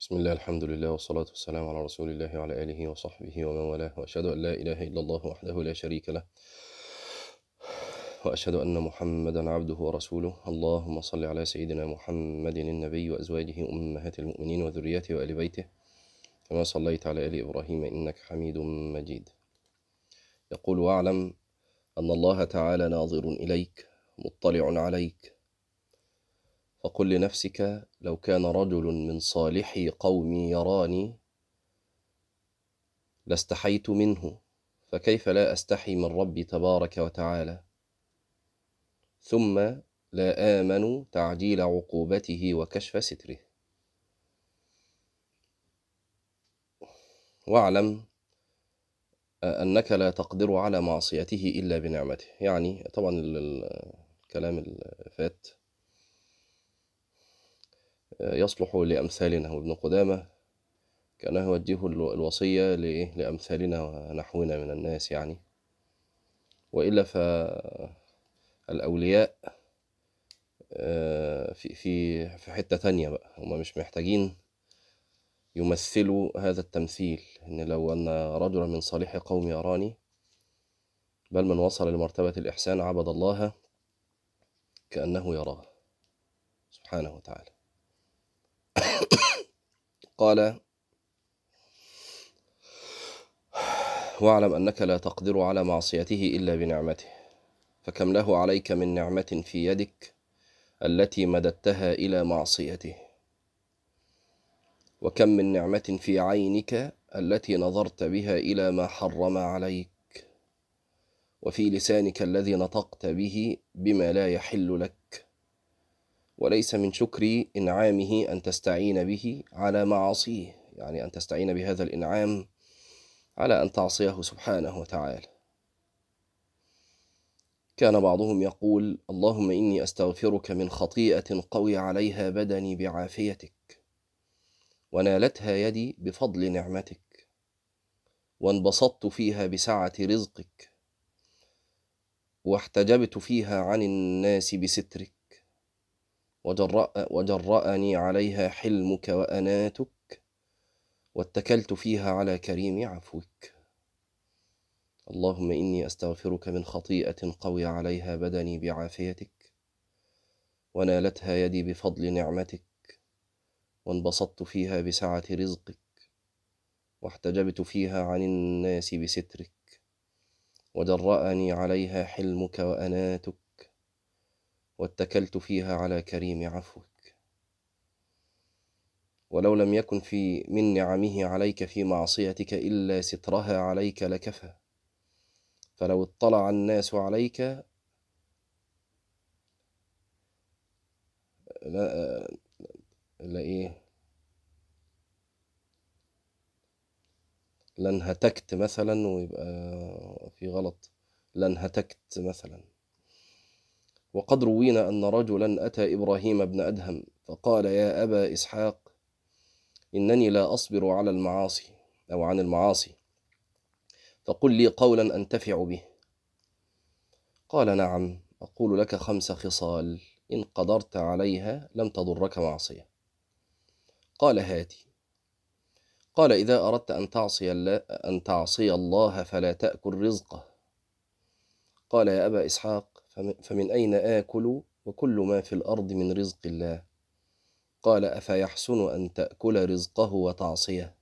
بسم الله الحمد لله والصلاة والسلام على رسول الله وعلى آله وصحبه ومن والاه وأشهد أن لا إله إلا الله وحده لا شريك له وأشهد أن محمدا عبده ورسوله. اللهم صل على سيدنا محمد النبي وأزواجه أمهات المؤمنين وذريته وآل بيته كما صليت على آل إبراهيم إنك حميد مجيد. يقول واعلم أن الله تعالى ناظر إليك مطلع عليك فقل لنفسك لو كان رجل من صالحي قومي يراني لاستحيت منه فكيف لا أستحي من ربي تبارك وتعالى؟ ثم لا آمن تعجيل عقوبته وكشف ستره. واعلم أنك لا تقدر على معصيته إلا بنعمته. يعني طبعا الكلام اللي فات يصلح لأمثالنا. وابن قدامة كان يوجه الوصية لأمثالنا ونحونا من الناس يعني. وإلا فالأولياء في في في حتة تانية بقى. هم مش محتاجين يمثلوا هذا التمثيل. إن لو أن رجلا من صالح قوم يراني بل من وصل لمرتبة الإحسان عبد الله كأنه يراه. سبحانه وتعالى. قال واعلم أنك لا تقدر على معصيته إلا بنعمته فكم له عليك من نعمة في يدك التي مددتها إلى معصيته وكم من نعمة في عينك التي نظرت بها إلى ما حرم عليك وفي لسانك الذي نطقت به بما لا يحل لك وليس من شكر إنعامه أن تستعين به على معاصيه يعني أن تستعين بهذا الإنعام على أن تعصيه سبحانه وتعالى. كان بعضهم يقول اللهم إني أستغفرك من خطيئة قوي عليها بدني بعافيتك ونالتها يدي بفضل نعمتك وانبسطت فيها بسعة رزقك واحتجبت فيها عن الناس بسترك وجرأ وجرأني عليها حلمك وأناتك واتكلت فيها على كريم عفوك. اللهم إني أستغفرك من خطيئة قوي عليها بدني بعافيتك ونالتها يدي بفضل نعمتك وانبسطت فيها بسعة رزقك واحتجبت فيها عن الناس بسترك وجرأني عليها حلمك وأناتك واتكلت فيها على كريم عفوك. ولو لم يكن في من نعمه عليك في معصيتك إلا سترها عليك لكفى. فلو اطلع الناس عليك لا, لا إيه؟ لانهتكت مثلا ويبقى في غلط. لانهتكت مثلا. وقد روينا أن رجلا أتى إبراهيم بن أدهم فقال يا أبا إسحاق إنني لا أصبر على المعاصي أو عن المعاصي فقل لي قولا أنتفع به. قال نعم أقول لك خمس خصال إن قدرت عليها لم تضرك معصية. قال هاتي. قال إذا أردت أن تعصي الله, أن تعصي الله فلا تأكل رزقه. قال يا أبا إسحاق فمن أين آكل وكل ما في الأرض من رزق الله؟ قال أفيحسن أن تأكل رزقه وتعصيه؟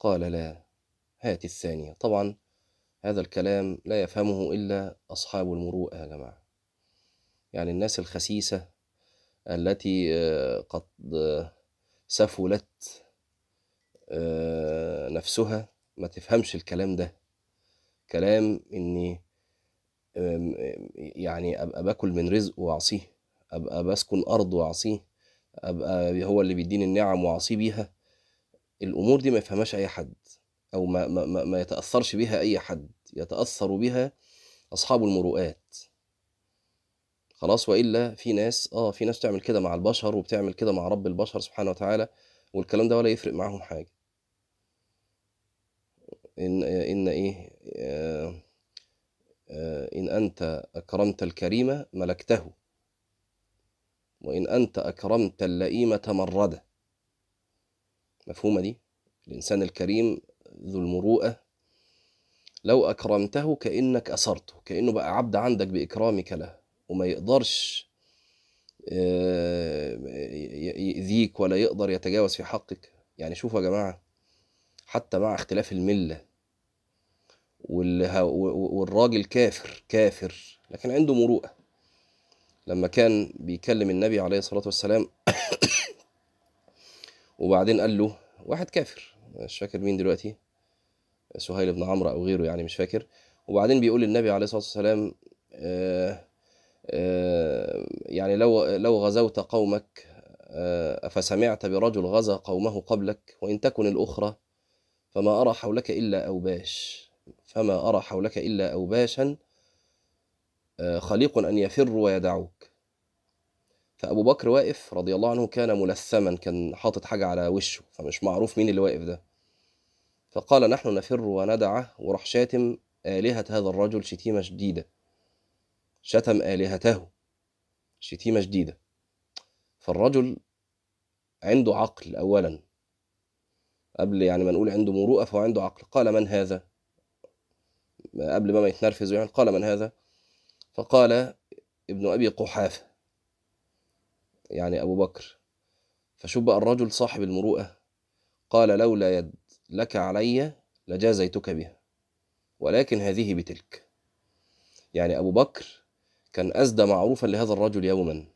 قال لا. هات الثانية. طبعا هذا الكلام لا يفهمه إلا أصحاب المروءة يا جماعة. يعني الناس الخسيسة التي قد سفلت نفسها ما تفهمش الكلام ده. كلام إني يعني أبقى باكل من رزق وأعصيه أبقى بسكن أرض وأعصيه أبقى هو اللي بيديني النعم وأعصيه بيها. الأمور دي ما يفهمهاش أي حد أو ما, ما, ما يتأثرش بها أي حد يتأثر بها أصحاب المروءات. خلاص وإلا في ناس آه في ناس تعمل كده مع البشر وبتعمل كده مع رب البشر سبحانه وتعالى والكلام ده ولا يفرق معاهم حاجة. إن إن إيه آه إن أنت أكرمت الكريم ملكته وإن أنت أكرمت اللئيم تمرده. مفهومة دي؟ الإنسان الكريم ذو المروءة. لو أكرمته كأنك أسرته كأنه بقى عبد عندك بإكرامك له وما يقدرش آه، يأذيك ولا يقدر يتجاوز في حقك. يعني شوفوا يا جماعة حتى مع اختلاف الملة والراجل كافر كافر لكن عنده مروءة. لما كان بيكلم النبي عليه الصلاة والسلام وبعدين قال له واحد كافر مش فاكر مين دلوقتي سهيل بن عمرو أو غيره يعني مش فاكر. وبعدين بيقول للنبي عليه الصلاة والسلام آه آه يعني لو لو غزوت قومك آه أفسمعت برجل غزا قومه قبلك وإن تكن الأخرى فما أرى حولك إلا أوباش. فما أرى حولك إلا أوباشا آه، خليق أن يفروا ويدعوك. فأبو بكر واقف رضي الله عنه كان ملثما كان حاطط حاجة على وشه فمش معروف مين اللي واقف ده. فقال نحن نفر وندعه وراح شاتم آلهة هذا الرجل شتيمة شديدة. شتم آلهته شتيمة شديدة. فالرجل عنده عقل أولا. قبل يعني ما نقول عنده مروءة فهو عنده عقل. قال من هذا؟ قبل ما يتنرفز يعني قال من هذا؟ فقال ابن أبي قحافة يعني أبو بكر. بقى الرجل صاحب المروءة قال لولا يد لك علي لجازيتك بها ولكن هذه بتلك. يعني أبو بكر كان أسدى معروفا لهذا الرجل يوما.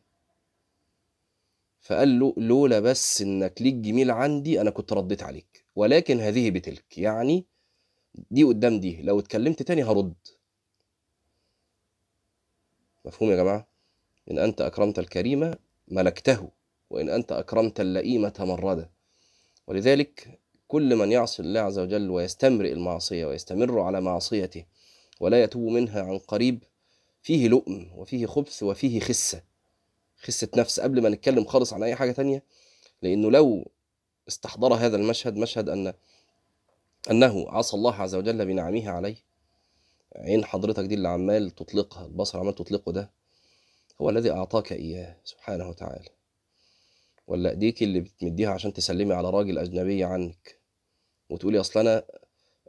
فقال له لولا بس إنك ليك جميل عندي أنا كنت رديت عليك ولكن هذه بتلك. يعني دي قدام دي لو اتكلمت تاني هرد. مفهوم يا جماعة؟ إن أنت أكرمت الكريم ملكته وإن أنت أكرمت اللئيم تمرد ولذلك كل من يعصي الله عز وجل ويستمرئ المعصية ويستمر على معصيته ولا يتوب منها عن قريب فيه لؤم وفيه خبث وفيه خسة. خسة نفس. قبل ما نتكلم خالص عن أي حاجة تانية لأنه لو استحضر هذا المشهد مشهد أن أنه عصى الله عز وجل بنعمه عليه. عين حضرتك دي اللي عمال تطلقها البصر عمال تطلقه ده هو الذي أعطاك إياه سبحانه وتعالى. ولا إيديك اللي بتمديها عشان تسلمي على راجل أجنبي عنك وتقولي أصل أنا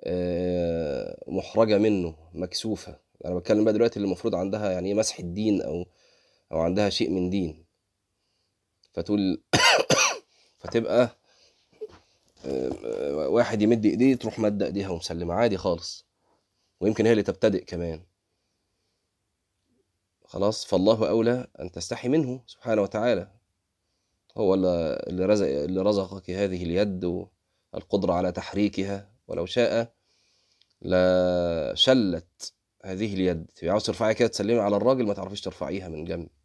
آه، محرجة منه مكسوفة. أنا بتكلم بقى دلوقتي اللي المفروض عندها يعني إيه مسح الدين أو أو عندها شيء من دين. فتقول فتبقى واحد يمد إيديه تروح مد إيديها ومسلمة. عادي خالص. ويمكن هي اللي تبتدئ كمان. خلاص فالله أولى أن تستحي منه سبحانه وتعالى. هو اللي رزق اللي رزقك هذه اليد والقدرة على تحريكها. ولو شاء لشلت هذه اليد. تبقى عاوز ترفعيها كده تسلمي على الراجل ما تعرفيش ترفعيها من جنبك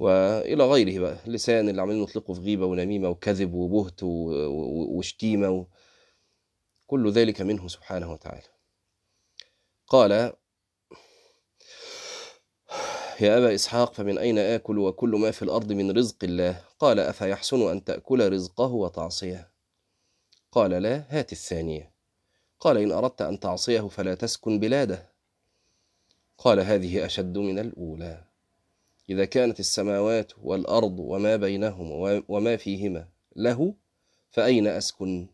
وإلى غيره بقى. اللسان اللي عمالين نطلقه في غيبة ونميمة وكذب وبهت و- و- وشتيمة و... كل ذلك منه سبحانه وتعالى. قال يا أبا إسحاق فمن أين آكل وكل ما في الأرض من رزق الله؟ قال أفيحسن أن تأكل رزقه وتعصيه؟ قال لا هات الثانية. قال إن أردت أن تعصيه فلا تسكن بلاده. قال هذه أشد من الأولى. إذا كانت السماوات والأرض وما بينهما وما فيهما له فأين أسكن؟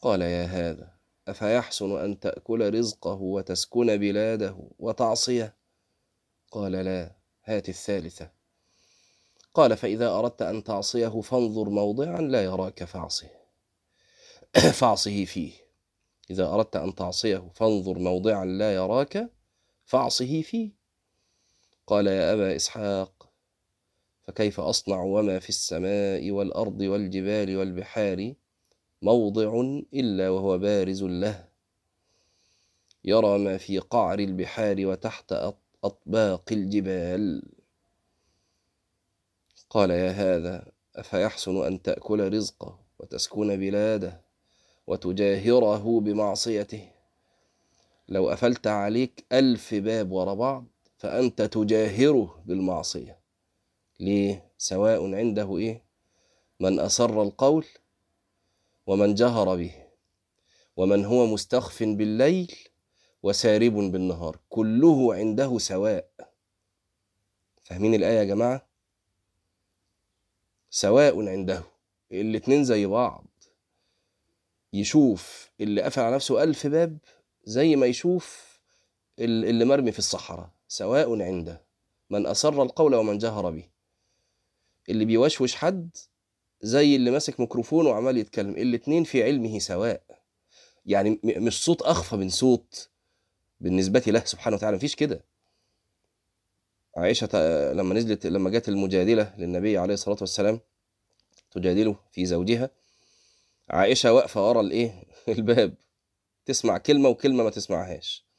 قال يا هذا أفيحسن أن تأكل رزقه وتسكن بلاده وتعصيه؟ قال لا هات الثالثة. قال فإذا أردت أن تعصيه فانظر موضعا لا يراك فاعصه. فاعصه فيه. إذا أردت أن تعصيه فانظر موضعا لا يراك فاعصه فيه. قال يا أبا إسحاق فكيف أصنع وما في السماء والأرض والجبال والبحار موضع إلا وهو بارز له؟ يرى ما في قعر البحار وتحت أط- أطباق الجبال. قال يا هذا أفيحسن أن تأكل رزقه وتسكن بلاده وتجاهره بمعصيته؟ لو قفلت عليك ألف باب ورا بعض فأنت تجاهره بالمعصية. ليه؟ سواء عنده إيه؟ من أسر القول ومن جهر به. ومن هو مستخف بالليل وسارب بالنهار. كله عنده سواء. فاهمين الآية يا جماعة؟ سواء عنده. الاتنين زي بعض. يشوف اللي قفل على نفسه ألف باب زي ما يشوف ال- اللي مرمي في الصحراء. سواء عنده. من أسر القول ومن جهر به. اللي بيوشوش حد زي اللي ماسك ميكروفون وعمال يتكلم. الاتنين في علمه سواء. يعني مش صوت أخفى من صوت بالنسبة له سبحانه وتعالى. مفيش كده. عائشة لما نزلت لما جت المجادلة للنبي عليه الصلاة والسلام تجادله في زوجها. عائشة واقفة ورا الإيه؟ الباب. تسمع كلمة وكلمة ما تسمعهاش.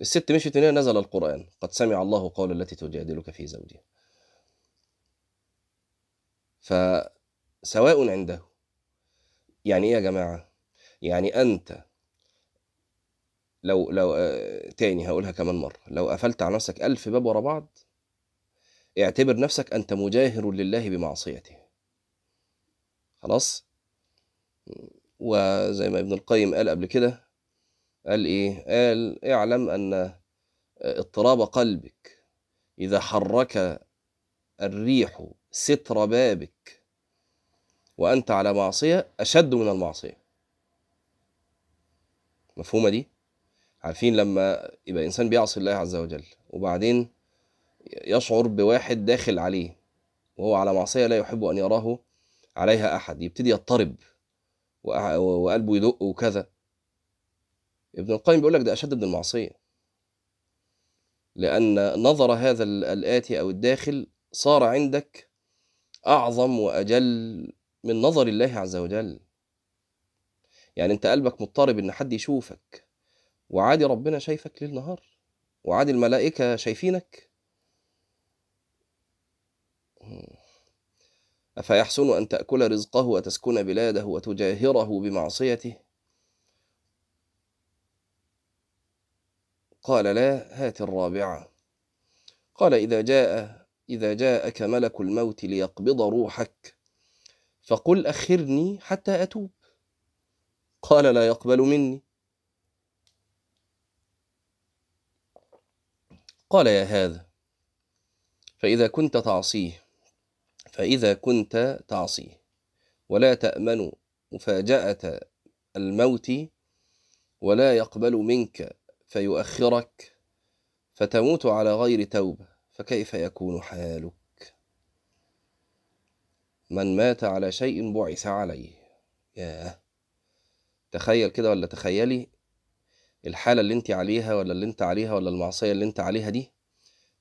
الست مشيت هنا نزل القرآن قد سمع الله قول التي تجادلك في زوجها. فسواء عنده يعني إيه يا جماعة؟ يعني أنت لو لو آه، تاني هقولها كمان مرة لو قفلت على نفسك ألف باب ورا بعض اعتبر نفسك أنت مجاهر لله بمعصيته. خلاص؟ وزي ما ابن القيم قال قبل كده قال إيه؟ قال اعلم أن اضطراب قلبك. إذا حرك الريح ستر بابك وأنت على معصية أشد من المعصية. مفهومة دي؟ عارفين لما يبقى إنسان بيعصي الله عز وجل وبعدين يشعر بواحد داخل عليه وهو على معصية لا يحب أن يراه عليها أحد يبتدي يضطرب وقلبه يدق وكذا. ابن القيم بيقول لك ده أشد من المعصية. لأن نظر هذا ال- الآتي أو الداخل صار عندك أعظم وأجل من نظر الله عز وجل. يعني أنت قلبك مضطرب إن حد يشوفك وعادي ربنا شايفك ليل نهار وعادي الملائكة شايفينك. أفيحسن أن تأكل رزقه وتسكن بلاده وتجاهره بمعصيته؟ قال لا هات الرابعة. قال إذا جاء إذا جاءك ملك الموت ليقبض روحك فقل أخرني حتى أتوب. قال لا يقبل مني. قال يا هذا فإذا كنت تعصيه فإذا كنت تعصيه. ولا تأمن مفاجأة الموت ولا يقبل منك فيؤخرك فتموت على غير توبة فكيف يكون حالك؟ من مات على شيء بعث عليه. ياه! تخيل كده ولا تخيلي الحالة اللي انت عليها ولا اللي انت عليها ولا المعصية اللي انت عليها دي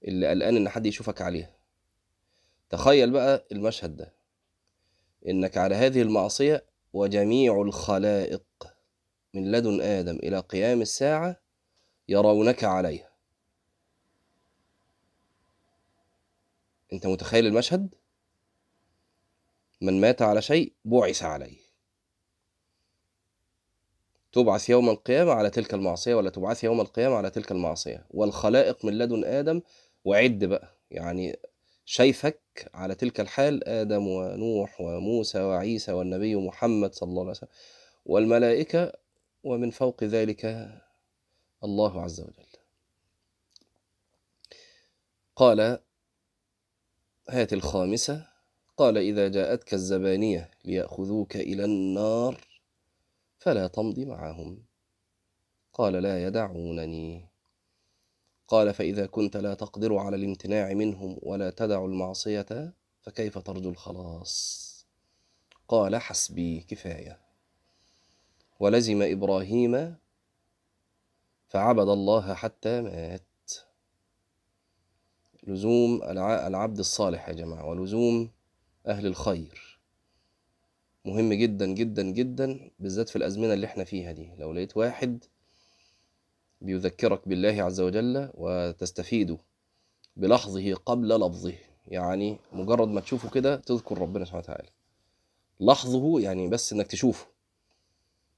اللي قلقان إن حد يشوفك عليها. تخيل بقى المشهد ده. إنك على هذه المعصية وجميع الخلائق من لدن آدم إلى قيام الساعة يرونك عليها. أنت متخيل المشهد؟ من مات على شيء بعث عليه. تبعث يوم القيامة على تلك المعصية ولا تبعث يوم القيامة على تلك المعصية. والخلائق من لدن آدم وعد بقى. يعني شايفك على تلك الحال آدم ونوح وموسى وعيسى والنبي محمد صلى الله عليه وسلم. والملائكة ومن فوق ذلك الله عز وجل. قال هات الخامسة. قال إذا جاءتك الزبانية ليأخذوك إلى النار فلا تمض معهم. قال لا يدعونني. قال فإذا كنت لا تقدر على الامتناع منهم ولا تدع المعصية فكيف ترجو الخلاص؟ قال حسبي كفاية. ولزم إبراهيم فعبد الله حتى مات. لزوم الع- العبد الصالح يا جماعة ولزوم أهل الخير. مهم جدا جدا جدا بالذات في الأزمنة اللي إحنا فيها دي. لو لقيت واحد بيذكرك بالله عز وجل وتستفيد بلحظه قبل لفظه يعني مجرد ما تشوفه كده تذكر ربنا سبحانه وتعالى. لحظه يعني بس إنك تشوفه.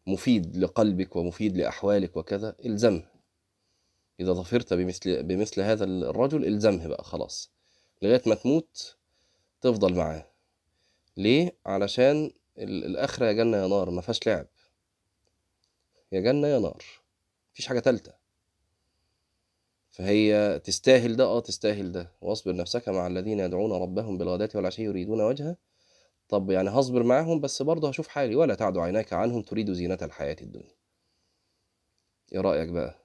مفيد لقلبك ومفيد لأحوالك وكذا الزمه. إذا ظفرت بمثل بمثل هذا الرجل الزمه بقى خلاص. لغاية ما تموت تفضل معاه. ليه؟ علشان ال- الآخرة يا جنة يا نار ما فيهاش لعب. يا جنة يا نار. مفيش حاجة تالتة. فهي تستاهل ده آه تستاهل ده. واصبر نفسك مع الذين يدعون ربهم بالغداة والعشي يريدون وجهه. طب يعني هصبر معاهم بس برضه هشوف حالي ولا تعد عيناك عنهم تريد زينة الحياة الدنيا. إيه رأيك بقى؟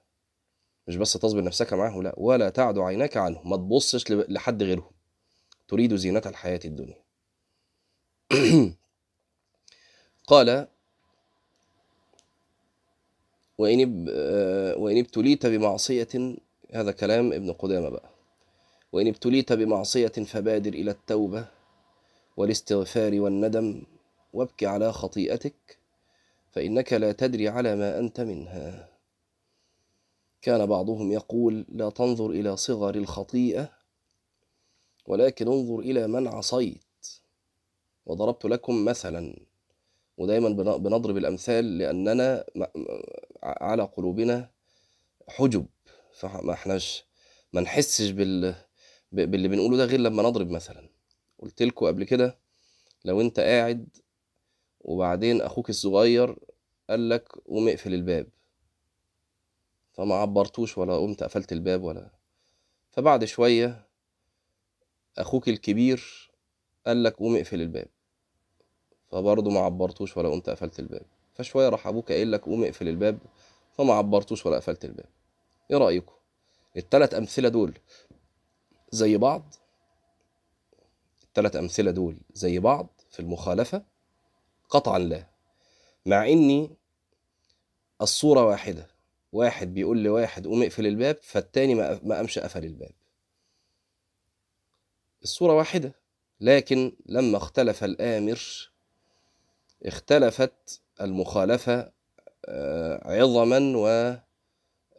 مش بس تصبر نفسك معاهم لا ولا تعد عيناك عنهم ما تبصش لحد غيرهم. تريد زينة الحياة الدنيا. قال وإن آه، وإن ابتليت بمعصية هذا كلام ابن قدامة بقى. وإن ابتليت بمعصية فبادر إلى التوبة والاستغفار والندم وابك على خطيئتك فإنك لا تدري على ما أنت منها. كان بعضهم يقول لا تنظر إلى صغر الخطيئة ولكن انظر إلى من عصيت. وضربت لكم مثلا. ودايما بن- بنضرب الأمثال لأننا على قلوبنا حجب. فما إحناش ما نحسش بال باللي بنقوله ده غير لما نضرب مثلا. قلت لكم قبل كده لو أنت قاعد وبعدين أخوك الصغير قال لك قوم اقفل الباب. فما عبرتوش ولا قمت قفلت الباب ولا. فبعد شوية أخوك الكبير قال لك قوم اقفل الباب. فبرضه ما عبرتوش ولا قمت قفلت الباب. فشوية راح أبوك قايل لك قوم اقفل الباب فما عبرتوش ولا قفلت الباب. إيه رأيكم؟ التلات أمثلة دول زي بعض؟ التلات أمثلة دول زي بعض في المخالفة قطعا لا. مع إني الصورة واحدة واحد بيقول لواحد قوم اقفل الباب فالتاني ما قامش قفل الباب. الصورة واحدة لكن لما اختلف الآمر اختلفت المخالفة آه، عظما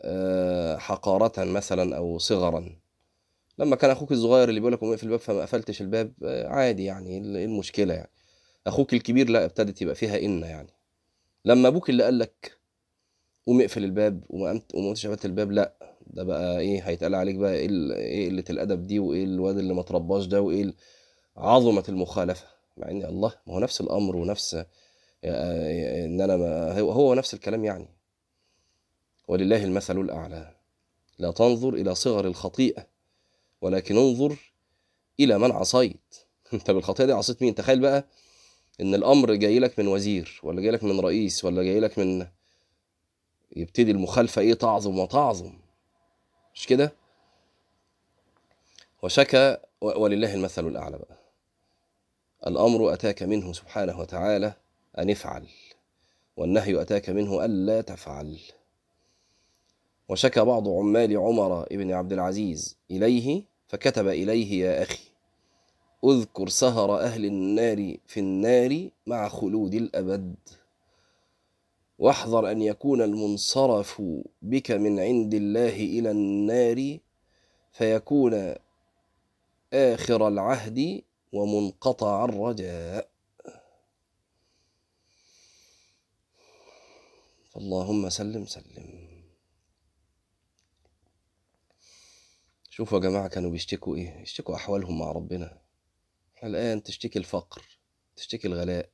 وحقارة مثلا أو صغرا. لما كان أخوك الصغير اللي بيقول لك قوم اقفل الباب فما قفلتش الباب آه، عادي يعني إيه المشكلة يعني؟ أخوك الكبير لا ابتدت يبقى فيها إن يعني. لما أبوك اللي قال لك قوم اقفل الباب وما قمت وما قمتش قفلت الباب لا ده بقى إيه هيتقال عليك بقى إيه إيه قلة الأدب دي وإيه الواد اللي ما ترباش ده وإيه عظمة المخالفة. مع إن الله ما هو نفس الأمر ونفس آه، إن أنا ما هو نفس الكلام يعني. ولله المثل الأعلى. لا تنظر إلى صغر الخطيئة. ولكن انظر إلى من عصيت. انت بالخطيئه دي عصيت مين؟ تخيل بقى إن الأمر جاي لك من وزير ولا جاي لك من رئيس ولا جاي لك من يبتدي المخالفة إيه؟ تعظم وتعظم. مش كده؟ وشكى ولله المثل الأعلى بقى. الأمر أتاك منه سبحانه وتعالى أن افعل والنهي أتاك منه ألا تفعل. وشكى بعض عمال عمر بن عبد العزيز إليه فكتب إليه يا أخي أذكر سهر أهل النار في النار مع خلود الأبد واحذر أن يكون المنصرف بك من عند الله إلى النار فيكون آخر العهد ومنقطع الرجاء. اللهم سلم سلم. شوفوا يا جماعة كانوا بيشتكوا إيه؟ يشتكوا أحوالهم مع ربنا. إحنا الآن تشتكي الفقر تشتكي الغلاء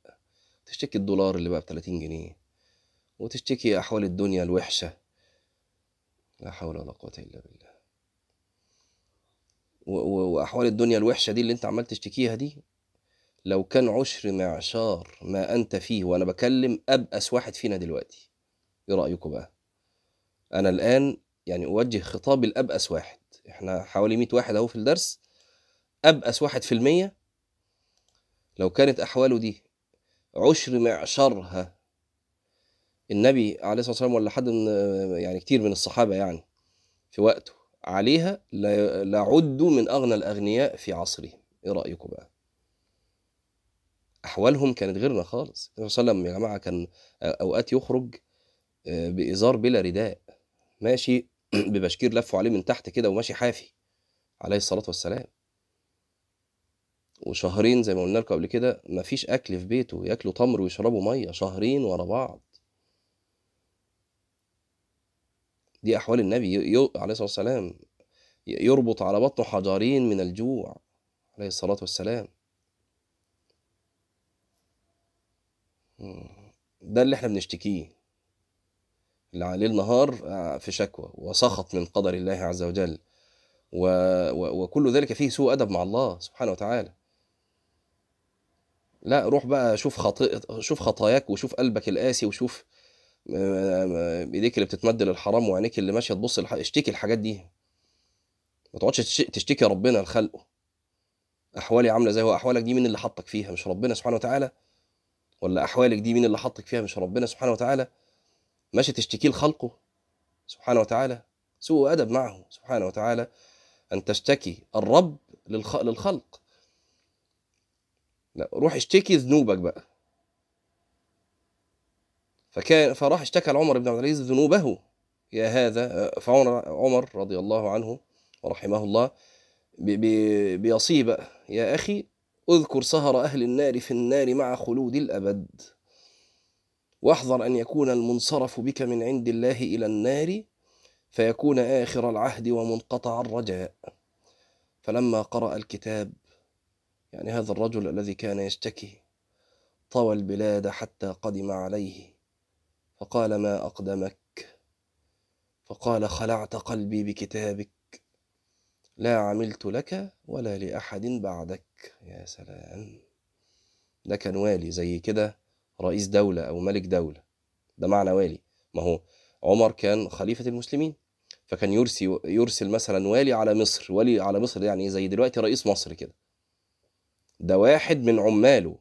تشتكي الدولار اللي بقى ب 30 جنيه وتشتكي أحوال الدنيا الوحشة. لا حول ولا قوة إلا بالله. وأحوال الدنيا الوحشة دي اللي أنت عمال تشتكيها دي لو كان عشر معشار ما أنت فيه وأنا بكلم أبأس واحد فينا دلوقتي إيه رأيكم بقى؟ أنا الآن يعني أوجه خطاب الأبأس واحد. إحنا حوالي 100 واحد أهو في الدرس أبأس واحد في المية. لو كانت أحواله دي عشر معشرها النبي عليه الصلاة والسلام ولا حد من يعني كتير من الصحابة يعني في وقته عليها لعدوا من أغنى الأغنياء في عصرهم. إيه رأيكم بقى؟ أحوالهم كانت غيرنا خالص. النبي صلى الله عليه وسلم يا جماعة كان أوقات يخرج آه، بإزار بلا رداء. ماشي ببشكير لفه عليه من تحت كده وماشي حافي. عليه الصلاة والسلام. وشهرين زي ما قلنا لكم قبل كده مفيش أكل في بيته ياكلوا تمر ويشربوا مية شهرين ورا بعض. دي أحوال النبي. ي- ي- عليه الصلاة والسلام يربط على بطنه حجرين من الجوع. عليه الصلاة والسلام. ده اللي إحنا بنشتكيه. اللي عليه النهار آه، في شكوى وسخط من قدر الله عز وجل. و... و... وكل ذلك فيه سوء أدب مع الله سبحانه وتعالى. لا روح بقى شوف خطي... شوف خطاياك وشوف قلبك القاسي وشوف م- م- إيديك اللي بتتمد للحرام وعينيك اللي ماشية تبص للح... اشتكي الحاجات دي. ما تقعدش تش- تشتكي ربنا لخلقه. أحوالي عاملة زي هو أحوالك دي مين اللي حطك فيها؟ مش ربنا سبحانه وتعالى؟ ولا أحوالك دي مين اللي حطك فيها؟ مش ربنا سبحانه وتعالى؟ ماشي تشتكي لخلقه سبحانه وتعالى سوء أدب معه سبحانه وتعالى أن تشتكي الرب للخ... للخلق. لا روح اشتكي ذنوبك بقى. فكان فراح اشتكى لعمر بن عبد العزيز ذنوبه. يا هذا فعمر عمر رضي الله عنه ورحمه الله بي- بي- بيصيه بقى يا أخي اذكر سهر أهل النار في النار مع خلود الأبد. واحذر أن يكون المنصرف بك من عند الله إلى النار فيكون آخر العهد ومنقطع الرجاء. فلما قرأ الكتاب يعني هذا الرجل الذي كان يشتكي طوى البلاد حتى قدم عليه فقال ما أقدمك؟ فقال خلعت قلبي بكتابك لا عملت لك ولا لأحد بعدك. يا سلام. ده كان والي زي كده رئيس دولة أو ملك دولة. ده معنى والي. ما هو عمر كان خليفة المسلمين. فكان يرسي يرسل مثلا والي على مصر. والي على مصر يعني زي دلوقتي رئيس مصر كده. ده واحد من عماله.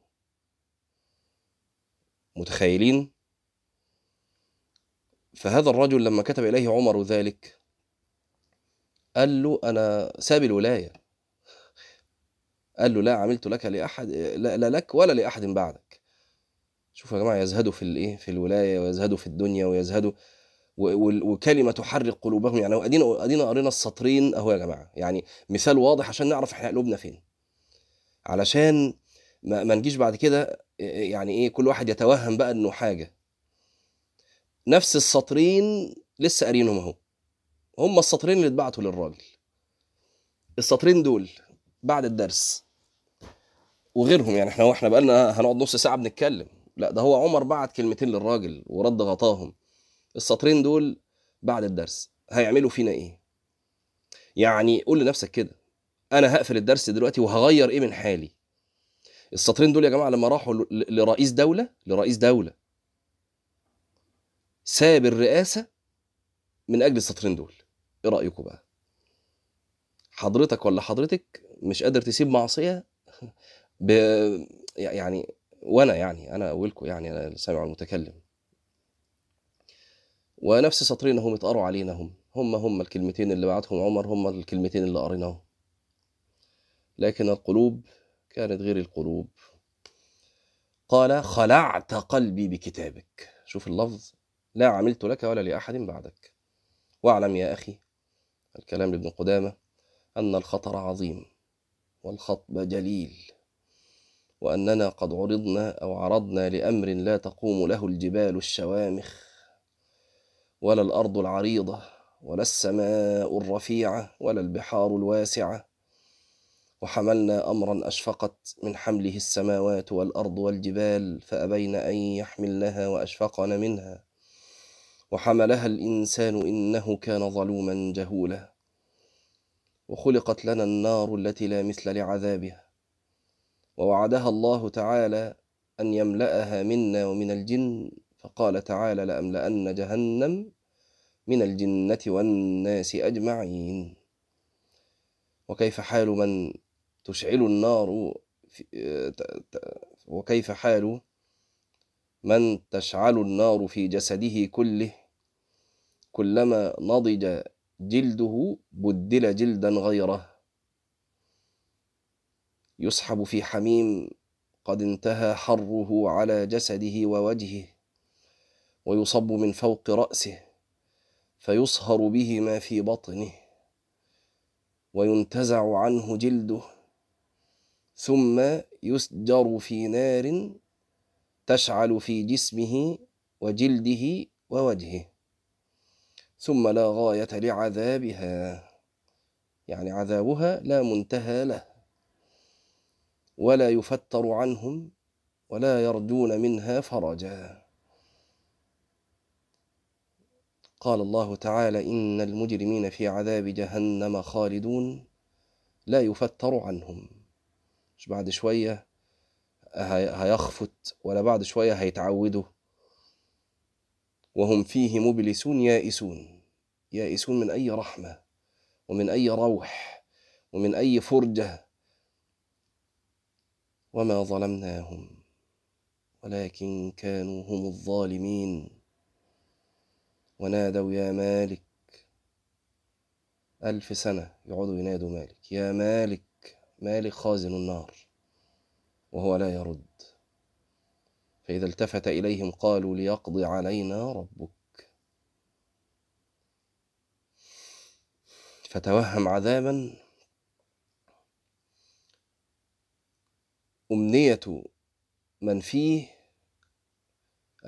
متخيلين؟ فهذا الرجل لما كتب إليه عمر ذلك قال له أنا ساب الولاية. قال له لا عملت لك لأحد لا, لا لك ولا لأحد بعدك. شوفوا يا جماعة يزهدوا في الإيه؟ في الولاية ويزهدوا في الدنيا ويزهدوا و- وال- وكلمة تحرق قلوبهم. يعني أدينا أدينا قرينا السطرين أهو يا جماعة. يعني مثال واضح عشان نعرف إحنا قلوبنا فين. علشان ما, ما نجيش بعد كده يعني إيه كل واحد يتوهم بقى إنه حاجة. نفس السطرين لسه قارينهم أهو. هم السطرين اللي اتبعتوا للراجل. السطرين دول بعد الدرس. وغيرهم يعني إحنا إحنا بقالنا هنقعد نص ساعة بنتكلم. لا ده هو عمر بعت كلمتين للراجل ورد غطاهم. السطرين دول بعد الدرس هيعملوا فينا إيه؟ يعني قول لنفسك كده أنا هقفل الدرس دلوقتي وهغير إيه من حالي؟ السطرين دول يا جماعة لما راحوا لرئيس دولة لرئيس دولة ساب الرئاسة من أجل السطرين دول إيه رايكم بقى؟ حضرتك ولا حضرتك مش قادر تسيب معصية ب... يعني وأنا يعني أنا أولكم يعني أنا السامع المتكلم. ونفس سطرين هم اتقروا علينا هم. هم هم الكلمتين اللي بعتهم عمر هم الكلمتين اللي قريناهم. لكن القلوب كانت غير القلوب. قال خلعت قلبي بكتابك. شوف اللفظ. لا عملت لك ولا لأحد بعدك. واعلم يا أخي الكلام لابن قدامة أن الخطر عظيم والخطب جليل. وأننا قد عرضنا أو عرضنا لأمر لا تقوم له الجبال الشوامخ ولا الأرض العريضة ولا السماء الرفيعة ولا البحار الواسعة. وحملنا أمرا أشفقت من حمله السماوات والأرض والجبال فأبين أن يحملنها وأشفقن منها. وحملها الإنسان إنه كان ظلوما جهولا. وخلقت لنا النار التي لا مثل لعذابها. ووعدها الله تعالى أن يملأها منا ومن الجن فقال تعالى لأملأن جهنم من الجنة والناس أجمعين. وكيف حال من تشعل النار وكيف حال من تشعل النار في جسده كله؟ كلما نضج جلده بدل جلدا غيره. يسحب في حميم قد انتهى حره على جسده ووجهه ويصب من فوق رأسه فيصهر به ما في بطنه وينتزع عنه جلده ثم يسجر في نار تشعل في جسمه وجلده ووجهه ثم لا غاية لعذابها يعني عذابها لا منتهى له. ولا يفتر عنهم ولا يرجون منها فرجا. قال الله تعالى إن المجرمين في عذاب جهنم خالدون لا يفتر عنهم. مش بعد شوية هيخفت ولا بعد شوية هيتعودوا وهم فيه مبلسون يائسون. يائسون من أي رحمة ومن أي روح ومن أي فرجة. وما ظلمناهم ولكن كانوا هم الظالمين ونادوا يا مالك ألف سنة يقعدوا ينادوا مالك يا مالك مالك خازن النار وهو لا يرد فإذا التفت إليهم قالوا ليقضي علينا ربك فتوهم عذابا أمنية من فيه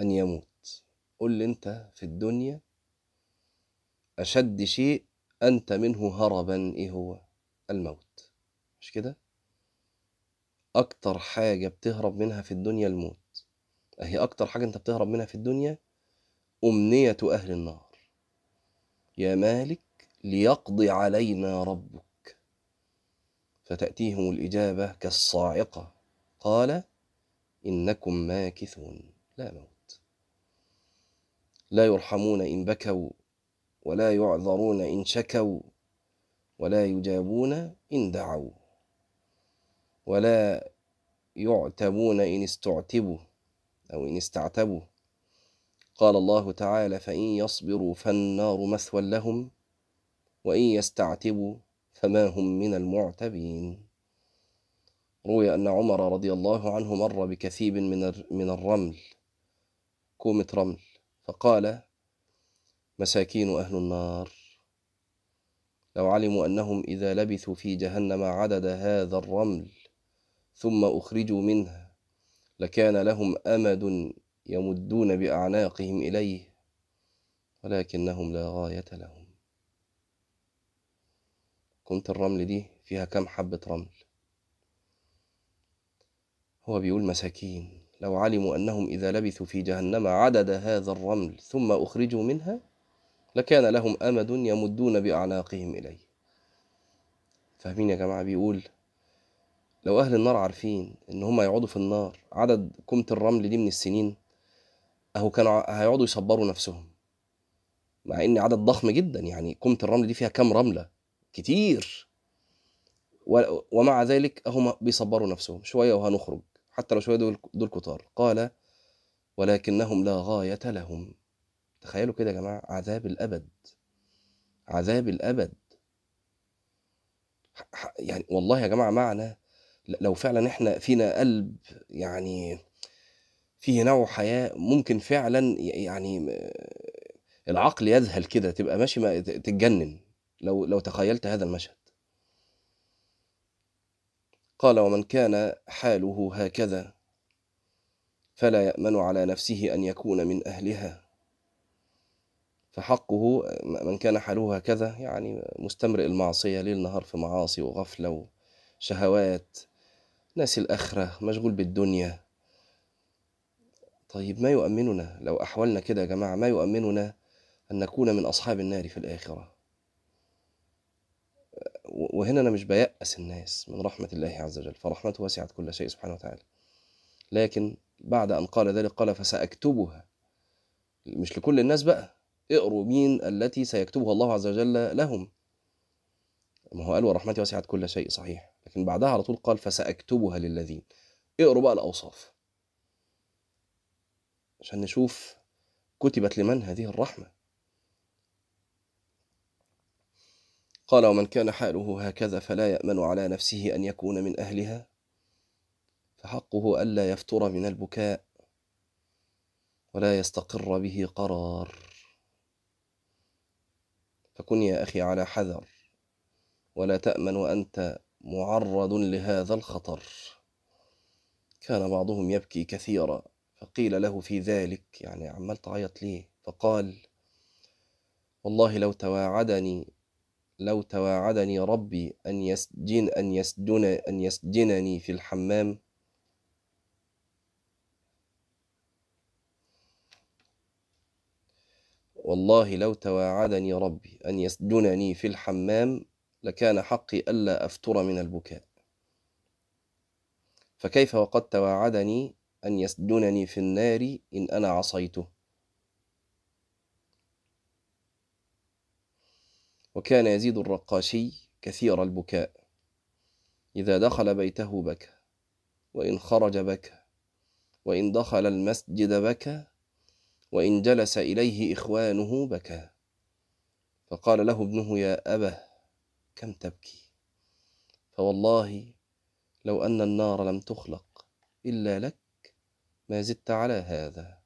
أن يموت. قل لي أنت في الدنيا أشد شيء أنت منه هربا إيه هو؟ الموت. مش كده؟ أكتر حاجة بتهرب منها في الدنيا الموت. أهي أكتر حاجة أنت بتهرب منها في الدنيا أمنية أهل النار. يا مالك ليقضي علينا ربك. فتأتيهم الإجابة كالصاعقة. قال إنكم ماكثون لا موت. لا يرحمون إن بكوا ولا يعذرون إن شكوا ولا يجابون إن دعوا ولا يعتبون إن استعتبوا أو إن استعتبوا. قال الله تعالى فإن يصبروا فالنار مثوى لهم وإن يستعتبوا فما هم من المعتبين. روي أن عمر رضي الله عنه مر بكثيب من من الرمل كومة رمل فقال مساكين أهل النار. لو علموا أنهم إذا لبثوا في جهنم عدد هذا الرمل ثم أخرجوا منها لكان لهم أمد يمدون بأعناقهم إليه ولكنهم لا غاية لهم. كنت الرمل دي فيها كم حبة رمل؟ هو بيقول مساكين. لو علموا أنهم إذا لبثوا في جهنم عدد هذا الرمل ثم أخرجوا منها لكان لهم أمد يمدون بأعناقهم إليه. فاهمين يا جماعة؟ بيقول لو أهل النار عارفين إن هم يقعدوا في النار عدد كومة الرمل دي من السنين أهو كانوا هيقعدوا يصبروا نفسهم. مع إن عدد ضخم جدا يعني كومة الرمل دي فيها كام رملة؟ كتير. ومع ذلك هم بيصبروا نفسهم. شوية وهنخرج. حتى لو شوية دول, دول كتار. قال ولكنهم لا غاية لهم. تخيلوا كده يا جماعة عذاب الأبد. عذاب الأبد. يعني والله يا جماعة معنى لو فعلا إحنا فينا قلب يعني فيه نوع حياة ممكن فعلا يعني العقل يذهل كده تبقى ماشي ما تتجنن. لو لو تخيلت هذا المشهد. قال ومن كان حاله هكذا فلا يأمن على نفسه أن يكون من أهلها. فحقه من كان حاله هكذا يعني مستمرئ المعصية ليل نهار في معاصي وغفلة وشهوات ناسي الآخرة مشغول بالدنيا. طيب ما يؤمننا؟ لو أحولنا كده يا جماعة ما يؤمننا أن نكون من أصحاب النار في الآخرة؟ وهنا أنا مش بيأس الناس من رحمة الله عز وجل فرحمته وسعت كل شيء سبحانه وتعالى. لكن بعد أن قال ذلك قال فسأكتبها. مش لكل الناس بقى اقروا مين التي سيكتبها الله عز وجل لهم. ما هو قال ورحمتي وسعت كل شيء صحيح. لكن بعدها على طول قال فسأكتبها للذين. اقروا بقى الأوصاف. عشان نشوف كتبت لمن هذه الرحمة. قال ومن كان حاله هكذا فلا يأمن على نفسه أن يكون من أهلها. فحقه ألا يفتر من البكاء ولا يستقر به قرار. فكن يا أخي على حذر ولا تأمن وأنت معرض لهذا الخطر. كان بعضهم يبكي كثيرا فقيل له في ذلك يعني عمال تعيط ليه؟ فقال والله لو تواعدني لو تواعدني ربي أن يسجن أن يسجن أن يسجنني في الحمام. والله لو تواعدني ربي أن يسجنني في الحمام لكان حقي ألا أفتر من البكاء. فكيف وقد تواعدني أن يسجنني في النار إن أنا عصيته؟ وكان يزيد الرقاشي كثير البكاء. إذا دخل بيته بكى وإن خرج بكى وإن دخل المسجد بكى وإن جلس إليه إخوانه بكى. فقال له ابنه يا أبه كم تبكي؟ فوالله لو أن النار لم تخلق إلا لك ما زدت على هذا.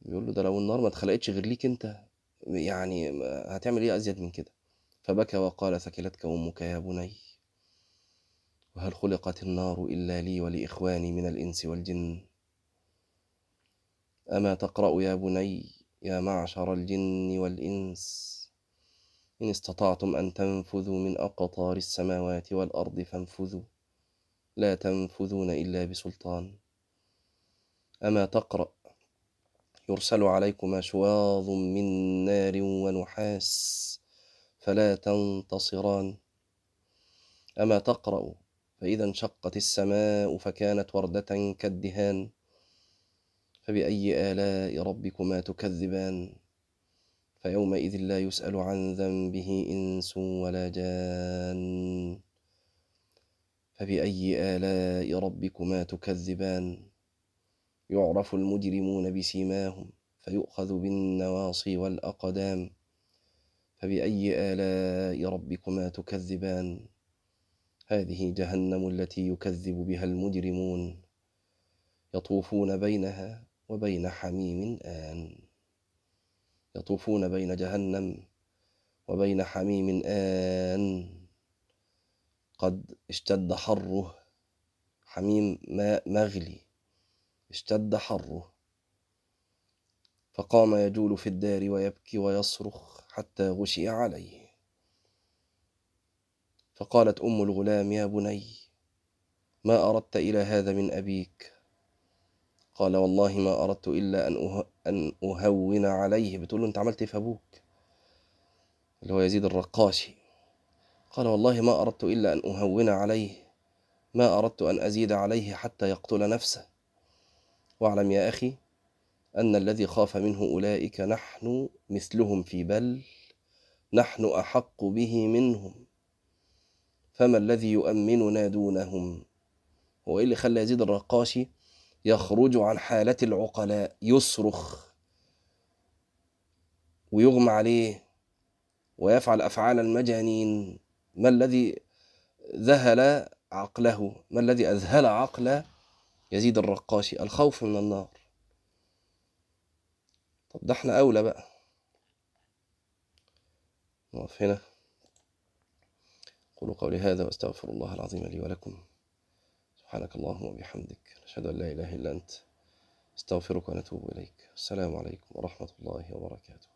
بيقول له ده لو النار ما اتخلقتش غير ليك أنت. يعني هتعمل إيه أزيد من كده؟ فبكى وقال ثكلتك أمك يا بني. وهل خلقت النار إلا لي ولإخواني من الإنس والجن؟ أما تقرأ يا بني يا معشر الجن والإنس؟ إن استطعتم أن تنفذوا من أقطار السماوات والأرض فانفذوا. لا تنفذون إلا بسلطان. أما تقرأ يرسل عليكما شواظ من نار ونحاس فلا تنتصران. أما تقرأ فإذا انشقت السماء فكانت وردة كالدهان فبأي آلاء ربكما تكذبان؟ فيومئذ لا يسأل عن ذنبه إنس ولا جان فبأي آلاء ربكما تكذبان؟ يعرف المجرمون بسيماهم فيؤخذ بالنواصي والأقدام. فبأي آلاء ربكما تكذبان؟ هذه جهنم التي يكذب بها المجرمون. يطوفون بينها وبين حميم آن. يطوفون بين جهنم وبين حميم آن. قد اشتد حره حميم ماء مغلي. اشتد حره. فقام يجول في الدار ويبكي ويصرخ حتى غشي عليه. فقالت أم الغلام يا بني ما أردت إلى هذا من أبيك. قال والله ما أردت إلا أن أه... أن أهون عليه. بتقول له أنت عملت إيه في أبوك؟ اللي هو يزيد الرقاشي. قال والله ما أردت إلا أن أهون عليه. ما أردت أن أزيد عليه حتى يقتل نفسه. واعلم يا أخي أن الذي خاف منه أولئك نحن مثلهم في بل نحن أحق به منهم. فما الذي يؤمننا دونهم؟ هو إيه اللي خلى يزيد الرقاشي يخرج عن حالة العقلاء يصرخ ويغمى عليه ويفعل أفعال المجانين. ما الذي ذهل عقله؟ ما الذي أذهل عقل يزيد الرقاشي الخوف من النار. طب ده إحنا أولى بقى. نقف هنا. قولوا قولي هذا واستغفر الله العظيم لي ولكم. سبحانك اللهم وبحمدك. نشهد أن لا إله إلا أنت. استغفرك ونتوب إليك. السلام عليكم ورحمة الله وبركاته.